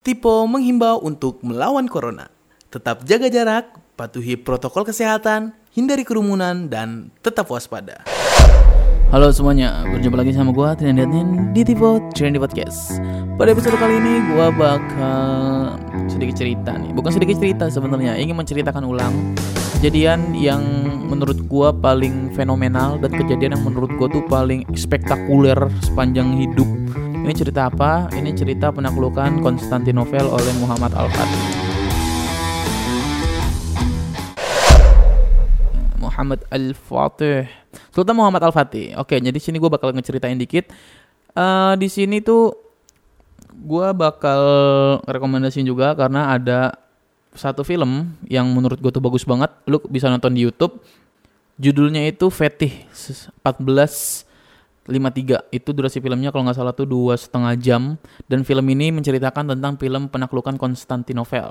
Tipo menghimbau untuk melawan corona. Tetap jaga jarak, patuhi protokol kesehatan, hindari kerumunan, dan tetap waspada. Halo semuanya, berjumpa lagi sama gue Trian Diatnin di Tipo Trendy Podcast Pada episode kali ini gue bakal sedikit cerita nih Bukan sedikit cerita sebenarnya, ingin menceritakan ulang Kejadian yang menurut gue paling fenomenal Dan kejadian yang menurut gue tuh paling spektakuler sepanjang hidup ini cerita apa? Ini cerita penaklukan Konstantinopel oleh Muhammad Al-Fatih. Muhammad Al-Fatih. Sultan Muhammad Al-Fatih. Oke, jadi sini gue bakal ngeceritain dikit. Uh, di sini tuh gue bakal rekomendasiin juga karena ada satu film yang menurut gue tuh bagus banget. Lu bisa nonton di YouTube. Judulnya itu Fetih 14 53 itu durasi filmnya kalau nggak salah tuh dua setengah jam. Dan film ini menceritakan tentang film penaklukan Konstantinopel.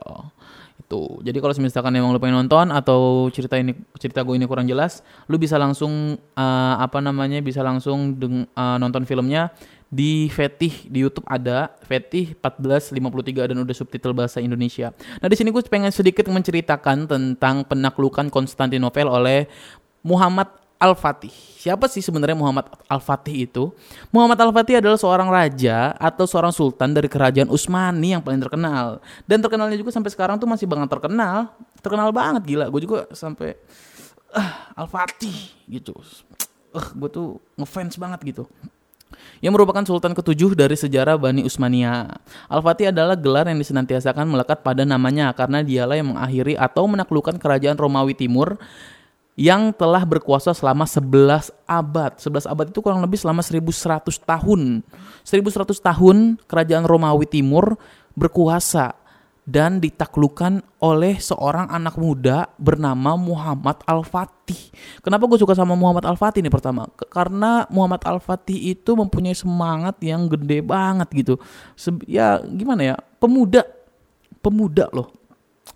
Itu. Jadi kalau misalkan emang lu pengen nonton atau cerita ini cerita gue ini kurang jelas lu bisa langsung uh, apa namanya bisa langsung deng, uh, nonton filmnya di Fetih di YouTube ada. Fetih 1453 dan udah subtitle bahasa Indonesia. Nah di sini gue pengen sedikit menceritakan tentang penaklukan Konstantinopel oleh Muhammad Al-Fatih. Siapa sih sebenarnya Muhammad Al-Fatih itu? Muhammad Al-Fatih adalah seorang raja atau seorang sultan dari kerajaan Utsmani yang paling terkenal. Dan terkenalnya juga sampai sekarang tuh masih banget terkenal. Terkenal banget gila. Gue juga sampai uh, Al-Fatih gitu. Uh, gue tuh ngefans banget gitu yang merupakan sultan ketujuh dari sejarah Bani Utsmania. Al-Fatih adalah gelar yang disenantiasakan melekat pada namanya karena dialah yang mengakhiri atau menaklukkan kerajaan Romawi Timur yang telah berkuasa selama 11 abad. 11 abad itu kurang lebih selama 1100 tahun. 1100 tahun kerajaan Romawi Timur berkuasa dan ditaklukkan oleh seorang anak muda bernama Muhammad Al-Fatih. Kenapa gue suka sama Muhammad Al-Fatih nih pertama? Karena Muhammad Al-Fatih itu mempunyai semangat yang gede banget gitu. Ya gimana ya? Pemuda. Pemuda loh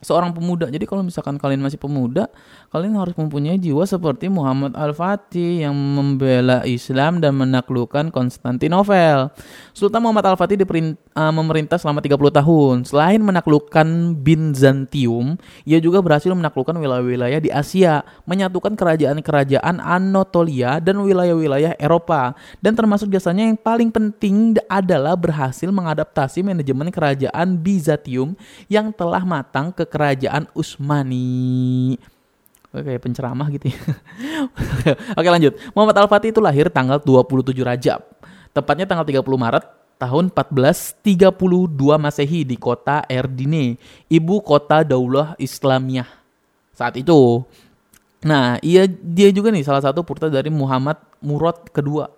seorang pemuda. Jadi kalau misalkan kalian masih pemuda, kalian harus mempunyai jiwa seperti Muhammad Al-Fatih yang membela Islam dan menaklukkan Konstantinopel. Sultan Muhammad Al-Fatih uh, memerintah selama 30 tahun. Selain menaklukkan Byzantium, ia juga berhasil menaklukkan wilayah-wilayah di Asia, menyatukan kerajaan-kerajaan Anatolia dan wilayah-wilayah Eropa. Dan termasuk jasanya yang paling penting adalah berhasil mengadaptasi manajemen kerajaan Byzantium yang telah matang ke kerajaan Utsmani. Oke, penceramah gitu ya. Oke, lanjut. Muhammad Al-Fatih itu lahir tanggal 27 Rajab. Tepatnya tanggal 30 Maret tahun 1432 Masehi di kota Erdine, ibu kota Daulah Islamiyah. Saat itu. Nah, ia dia juga nih salah satu putra dari Muhammad Murad kedua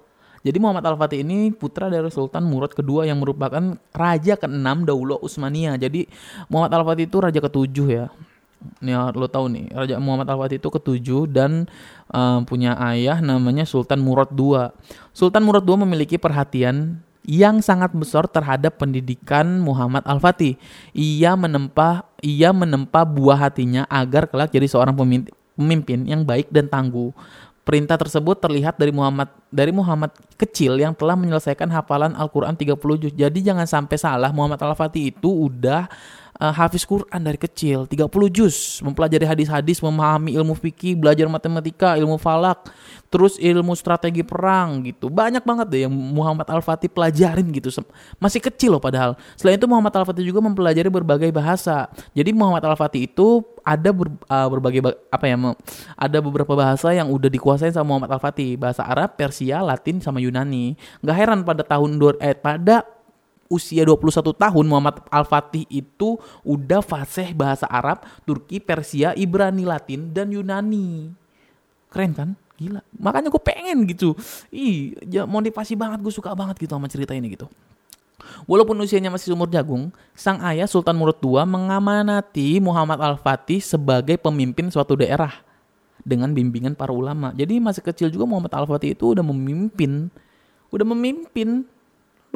jadi Muhammad Al-Fatih ini putra dari Sultan Murad kedua yang merupakan raja ke-6 Daulah Utsmaniyah. Jadi Muhammad Al-Fatih itu raja ketujuh ya. Ini lo tahu nih, Raja Muhammad Al-Fatih itu ketujuh dan uh, punya ayah namanya Sultan Murad II. Sultan Murad II memiliki perhatian yang sangat besar terhadap pendidikan Muhammad Al-Fatih. Ia menempa ia menempa buah hatinya agar kelak jadi seorang pemimpin yang baik dan tangguh. Perintah tersebut terlihat dari Muhammad dari Muhammad kecil yang telah menyelesaikan hafalan Al-Qur'an 30 juz. Jadi jangan sampai salah Muhammad Al-Fatih itu udah uh, hafiz Quran dari kecil, 30 juz, mempelajari hadis-hadis, memahami ilmu fikih, belajar matematika, ilmu falak, terus ilmu strategi perang gitu. Banyak banget deh yang Muhammad Al-Fatih pelajarin gitu. Masih kecil loh padahal. Selain itu Muhammad Al-Fatih juga mempelajari berbagai bahasa. Jadi Muhammad Al-Fatih itu ada ber, uh, berbagai apa ya ada beberapa bahasa yang udah dikuasain sama Muhammad Al-Fatih bahasa Arab, Persia, Latin sama Yunani. Gak heran pada tahun eh pada usia 21 tahun Muhammad Al-Fatih itu udah fasih bahasa Arab, Turki, Persia, Ibrani, Latin, dan Yunani. Keren kan? Gila. Makanya gue pengen gitu. Ih, ya motivasi banget. Gue suka banget gitu sama cerita ini gitu. Walaupun usianya masih umur jagung, sang ayah Sultan Murad II mengamanati Muhammad Al-Fatih sebagai pemimpin suatu daerah dengan bimbingan para ulama. Jadi masih kecil juga Muhammad Al-Fatih itu udah memimpin, udah memimpin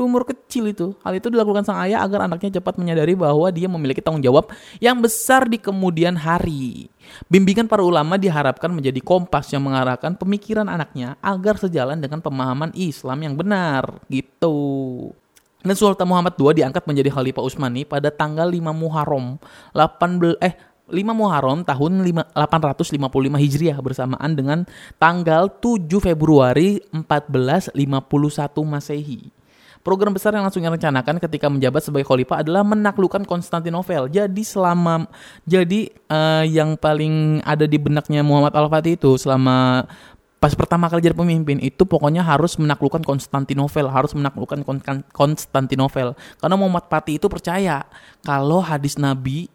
umur kecil itu. Hal itu dilakukan sang ayah agar anaknya cepat menyadari bahwa dia memiliki tanggung jawab yang besar di kemudian hari. Bimbingan para ulama diharapkan menjadi kompas yang mengarahkan pemikiran anaknya agar sejalan dengan pemahaman Islam yang benar. Gitu. Dan Sultan Muhammad II diangkat menjadi Khalifah Utsmani pada tanggal 5 Muharram 18 eh 5 Muharram tahun 5, 855 Hijriah bersamaan dengan tanggal 7 Februari 1451 Masehi. Program besar yang langsung direncanakan ketika menjabat sebagai khalifah adalah menaklukkan Konstantinopel. Jadi selama jadi uh, yang paling ada di benaknya Muhammad Al-Fatih itu selama pas pertama kali jadi pemimpin itu pokoknya harus menaklukkan Konstantinopel, harus menaklukkan Konstantinopel. Karena Muhammad Fatih itu percaya kalau hadis Nabi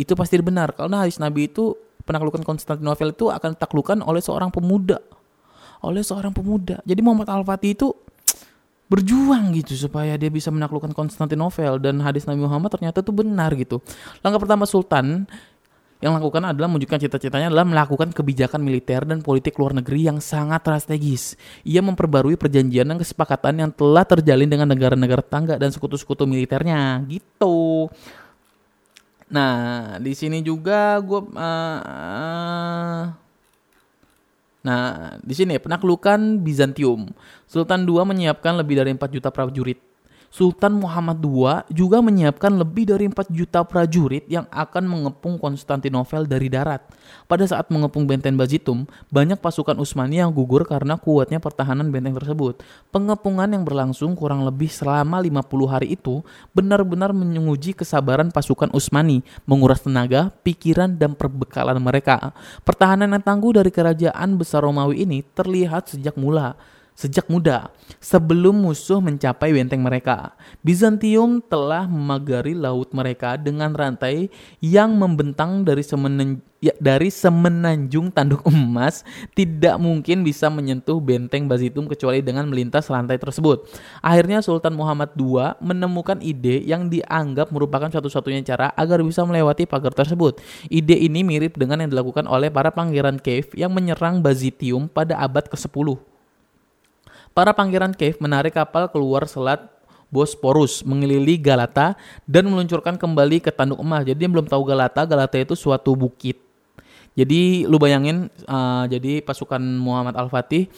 itu pasti benar. Karena hadis Nabi itu penaklukan Konstantinopel itu akan ditaklukan oleh seorang pemuda. Oleh seorang pemuda. Jadi Muhammad Al-Fatih itu berjuang gitu supaya dia bisa menaklukkan Konstantinopel dan hadis Nabi Muhammad ternyata itu benar gitu. Langkah pertama Sultan yang lakukan adalah menunjukkan cita-citanya adalah melakukan kebijakan militer dan politik luar negeri yang sangat strategis. Ia memperbarui perjanjian dan kesepakatan yang telah terjalin dengan negara-negara tangga dan sekutu-sekutu militernya gitu. Nah, di sini juga gue uh, Nah, di sini penaklukan Bizantium. Sultan II menyiapkan lebih dari 4 juta prajurit Sultan Muhammad II juga menyiapkan lebih dari 4 juta prajurit yang akan mengepung Konstantinopel dari darat. Pada saat mengepung benteng Bazitum, banyak pasukan Utsmani yang gugur karena kuatnya pertahanan benteng tersebut. Pengepungan yang berlangsung kurang lebih selama 50 hari itu benar-benar menguji kesabaran pasukan Utsmani, menguras tenaga, pikiran, dan perbekalan mereka. Pertahanan yang tangguh dari kerajaan besar Romawi ini terlihat sejak mula sejak muda sebelum musuh mencapai benteng mereka. Bizantium telah memagari laut mereka dengan rantai yang membentang dari semenen, ya, dari semenanjung tanduk emas tidak mungkin bisa menyentuh benteng Bazitum kecuali dengan melintas rantai tersebut. Akhirnya Sultan Muhammad II menemukan ide yang dianggap merupakan satu-satunya cara agar bisa melewati pagar tersebut. Ide ini mirip dengan yang dilakukan oleh para pangeran Cave yang menyerang Bazitium pada abad ke-10. Para pangeran Cave menarik kapal keluar selat Bosporus mengelilingi Galata dan meluncurkan kembali ke Tanduk Emas. Jadi yang belum tahu Galata, Galata itu suatu bukit. Jadi lu bayangin, uh, jadi pasukan Muhammad Al-Fatih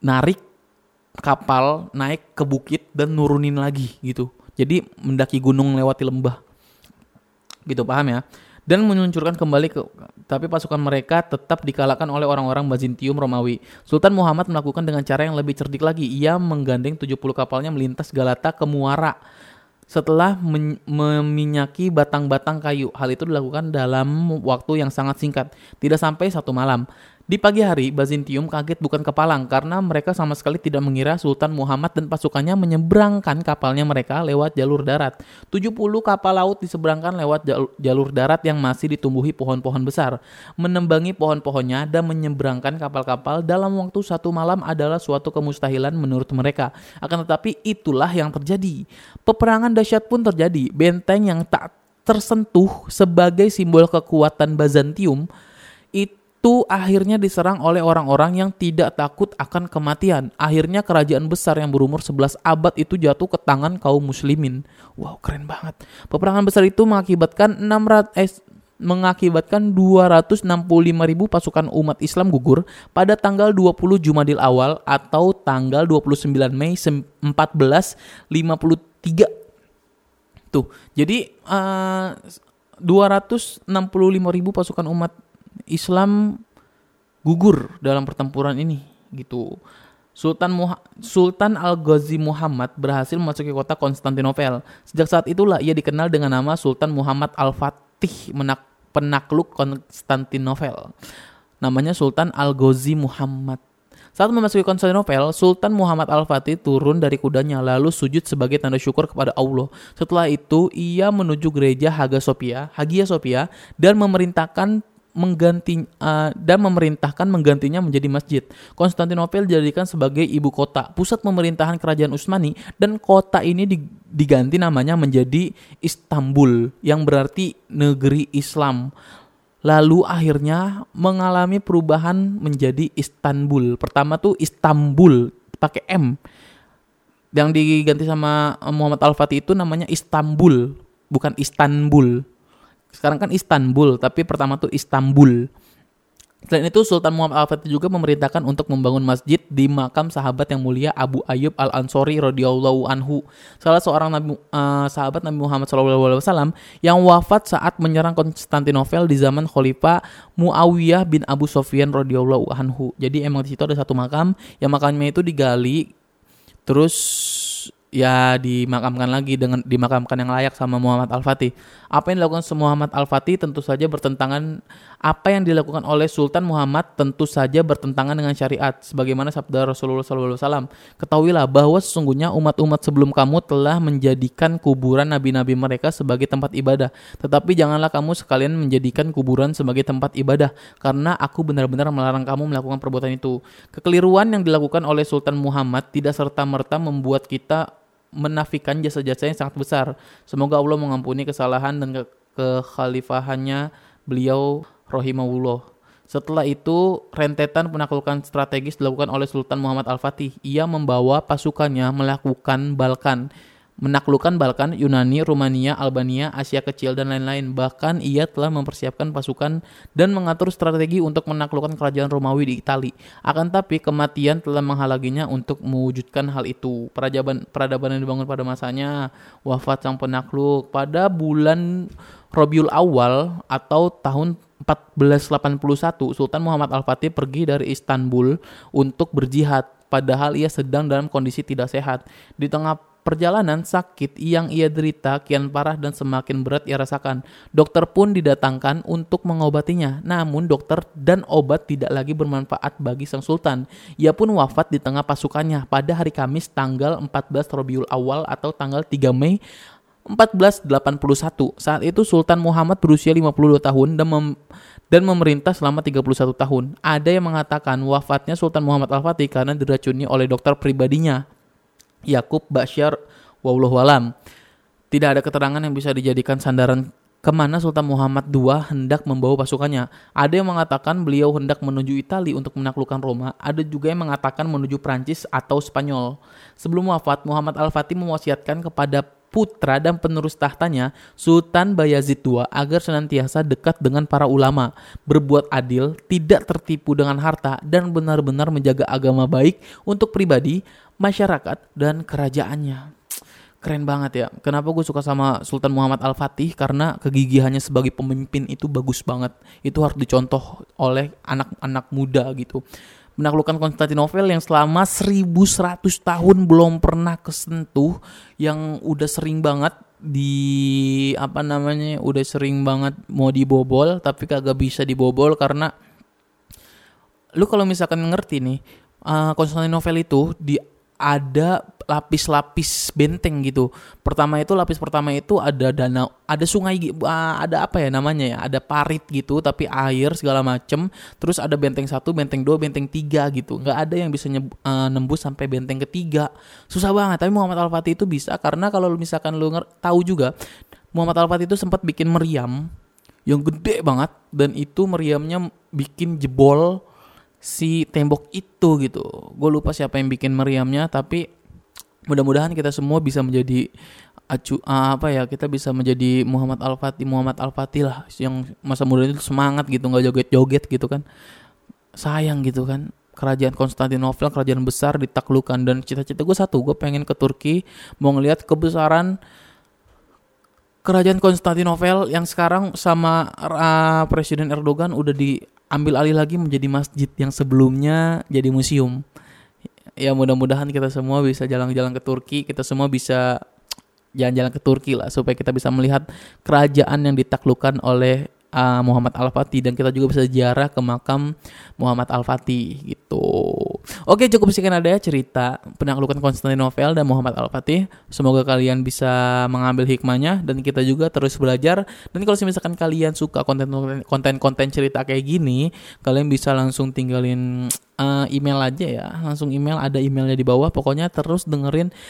narik kapal naik ke bukit dan nurunin lagi gitu. Jadi mendaki gunung lewati lembah. Gitu paham ya? Dan meluncurkan kembali ke tapi pasukan mereka tetap dikalahkan oleh orang-orang Bazantium Romawi. Sultan Muhammad melakukan dengan cara yang lebih cerdik lagi. Ia menggandeng 70 kapalnya melintas Galata ke Muara setelah meminyaki batang-batang kayu. Hal itu dilakukan dalam waktu yang sangat singkat, tidak sampai satu malam. Di pagi hari, Bazantium kaget bukan kepalang karena mereka sama sekali tidak mengira Sultan Muhammad dan pasukannya menyeberangkan kapalnya mereka lewat jalur darat. 70 kapal laut diseberangkan lewat jalur darat yang masih ditumbuhi pohon-pohon besar. Menembangi pohon-pohonnya dan menyeberangkan kapal-kapal dalam waktu satu malam adalah suatu kemustahilan menurut mereka. Akan tetapi itulah yang terjadi. Peperangan dahsyat pun terjadi. Benteng yang tak tersentuh sebagai simbol kekuatan Bazantium itu itu akhirnya diserang oleh orang-orang yang tidak takut akan kematian. Akhirnya kerajaan besar yang berumur 11 abad itu jatuh ke tangan kaum muslimin. Wow, keren banget. Peperangan besar itu mengakibatkan 600 eh, mengakibatkan 265 ribu pasukan umat Islam gugur pada tanggal 20 Jumadil awal atau tanggal 29 Mei 1453. Tuh, jadi uh, 265 ribu pasukan umat Islam gugur dalam pertempuran ini gitu. Sultan Muha Sultan Al-Ghazi Muhammad berhasil memasuki kota Konstantinopel. Sejak saat itulah ia dikenal dengan nama Sultan Muhammad Al-Fatih penakluk Konstantinopel. Namanya Sultan Al-Ghazi Muhammad. Saat memasuki Konstantinopel, Sultan Muhammad Al-Fatih turun dari kudanya lalu sujud sebagai tanda syukur kepada Allah. Setelah itu, ia menuju gereja Hagia Sophia, Hagia Sophia dan memerintahkan mengganti uh, dan memerintahkan menggantinya menjadi masjid. Konstantinopel dijadikan sebagai ibu kota, pusat pemerintahan kerajaan Utsmani dan kota ini diganti namanya menjadi Istanbul yang berarti negeri Islam. Lalu akhirnya mengalami perubahan menjadi Istanbul. Pertama tuh Istanbul pakai M. Yang diganti sama Muhammad Al-Fatih itu namanya Istanbul, bukan Istanbul sekarang kan Istanbul, tapi pertama tuh Istanbul. Selain itu, Sultan Muhammad Al-Fatih juga memerintahkan untuk membangun masjid di makam sahabat yang mulia Abu Ayyub Al-Ansori radhiyallahu anhu, salah seorang nabi, uh, sahabat Nabi Muhammad SAW yang wafat saat menyerang Konstantinopel di zaman Khalifah Muawiyah bin Abu Sofyan radhiyallahu anhu. Jadi emang di situ ada satu makam yang makamnya itu digali terus ya dimakamkan lagi dengan dimakamkan yang layak sama Muhammad Al-Fatih. Apa yang dilakukan Muhammad Al-Fatih tentu saja bertentangan apa yang dilakukan oleh Sultan Muhammad tentu saja bertentangan dengan syariat sebagaimana sabda Rasulullah SAW. Ketahuilah bahwa sesungguhnya umat-umat sebelum kamu telah menjadikan kuburan nabi-nabi mereka sebagai tempat ibadah. Tetapi janganlah kamu sekalian menjadikan kuburan sebagai tempat ibadah karena aku benar-benar melarang kamu melakukan perbuatan itu. Kekeliruan yang dilakukan oleh Sultan Muhammad tidak serta-merta membuat kita menafikan jasa-jasa yang sangat besar. Semoga Allah mengampuni kesalahan dan ke kekhalifahannya beliau rahimahullah. Setelah itu, rentetan penaklukan strategis dilakukan oleh Sultan Muhammad Al-Fatih. Ia membawa pasukannya melakukan Balkan menaklukkan Balkan, Yunani, Rumania, Albania, Asia Kecil, dan lain-lain. Bahkan ia telah mempersiapkan pasukan dan mengatur strategi untuk menaklukkan kerajaan Romawi di Italia. Akan tapi kematian telah menghalanginya untuk mewujudkan hal itu. Peradaban, peradaban yang dibangun pada masanya wafat sang penakluk pada bulan Robiul Awal atau tahun 1481 Sultan Muhammad Al-Fatih pergi dari Istanbul untuk berjihad padahal ia sedang dalam kondisi tidak sehat. Di tengah Perjalanan sakit yang ia derita kian parah dan semakin berat ia rasakan. Dokter pun didatangkan untuk mengobatinya. Namun dokter dan obat tidak lagi bermanfaat bagi sang sultan. Ia pun wafat di tengah pasukannya pada hari Kamis tanggal 14 Rabiul Awal atau tanggal 3 Mei 1481. Saat itu Sultan Muhammad berusia 52 tahun dan mem dan memerintah selama 31 tahun. Ada yang mengatakan wafatnya Sultan Muhammad Al-Fatih karena diracuni oleh dokter pribadinya. Yakub Bashar Wallahu alam. Tidak ada keterangan yang bisa dijadikan sandaran ke mana Sultan Muhammad II hendak membawa pasukannya. Ada yang mengatakan beliau hendak menuju Italia untuk menaklukkan Roma, ada juga yang mengatakan menuju Prancis atau Spanyol. Sebelum wafat, Muhammad Al-Fatih mewasiatkan kepada putra dan penerus tahtanya, Sultan Bayazid II, agar senantiasa dekat dengan para ulama, berbuat adil, tidak tertipu dengan harta, dan benar-benar menjaga agama baik untuk pribadi, masyarakat, dan kerajaannya. Keren banget ya. Kenapa gue suka sama Sultan Muhammad Al-Fatih? Karena kegigihannya sebagai pemimpin itu bagus banget. Itu harus dicontoh oleh anak-anak muda gitu. Menaklukkan Konstantinopel yang selama 1100 tahun belum pernah kesentuh. Yang udah sering banget di apa namanya udah sering banget mau dibobol tapi kagak bisa dibobol karena lu kalau misalkan ngerti nih uh, Konstantinopel itu di ada lapis-lapis benteng gitu. Pertama itu lapis pertama itu ada danau, ada sungai, uh, ada apa ya namanya ya, ada parit gitu, tapi air segala macem. Terus ada benteng satu, benteng dua, benteng tiga gitu. Nggak ada yang bisa nyeb, uh, nembus sampai benteng ketiga. Susah banget. Tapi Muhammad Al Fatih itu bisa karena kalau misalkan lu tahu juga, Muhammad Al Fatih itu sempat bikin meriam yang gede banget dan itu meriamnya bikin jebol si tembok itu gitu. Gue lupa siapa yang bikin meriamnya tapi mudah-mudahan kita semua bisa menjadi acu apa ya kita bisa menjadi Muhammad Al Fatih Muhammad Al Fatih lah yang masa muda itu semangat gitu nggak joget-joget gitu kan sayang gitu kan kerajaan Konstantinopel kerajaan besar ditaklukkan dan cita-cita gue satu gue pengen ke Turki mau ngelihat kebesaran kerajaan Konstantinopel yang sekarang sama uh, Presiden Erdogan udah di ambil alih lagi menjadi masjid yang sebelumnya jadi museum. Ya mudah-mudahan kita semua bisa jalan-jalan ke Turki, kita semua bisa jalan-jalan ke Turki lah supaya kita bisa melihat kerajaan yang ditaklukkan oleh uh, Muhammad Al-Fatih dan kita juga bisa ziarah ke makam Muhammad Al-Fatih gitu. Oke, cukup sekian ada ya cerita penaklukan Konstantinopel dan Muhammad Al-Fatih. Semoga kalian bisa mengambil hikmahnya dan kita juga terus belajar. Dan kalau misalkan kalian suka konten-konten cerita kayak gini, kalian bisa langsung tinggalin uh, email aja ya langsung email ada emailnya di bawah pokoknya terus dengerin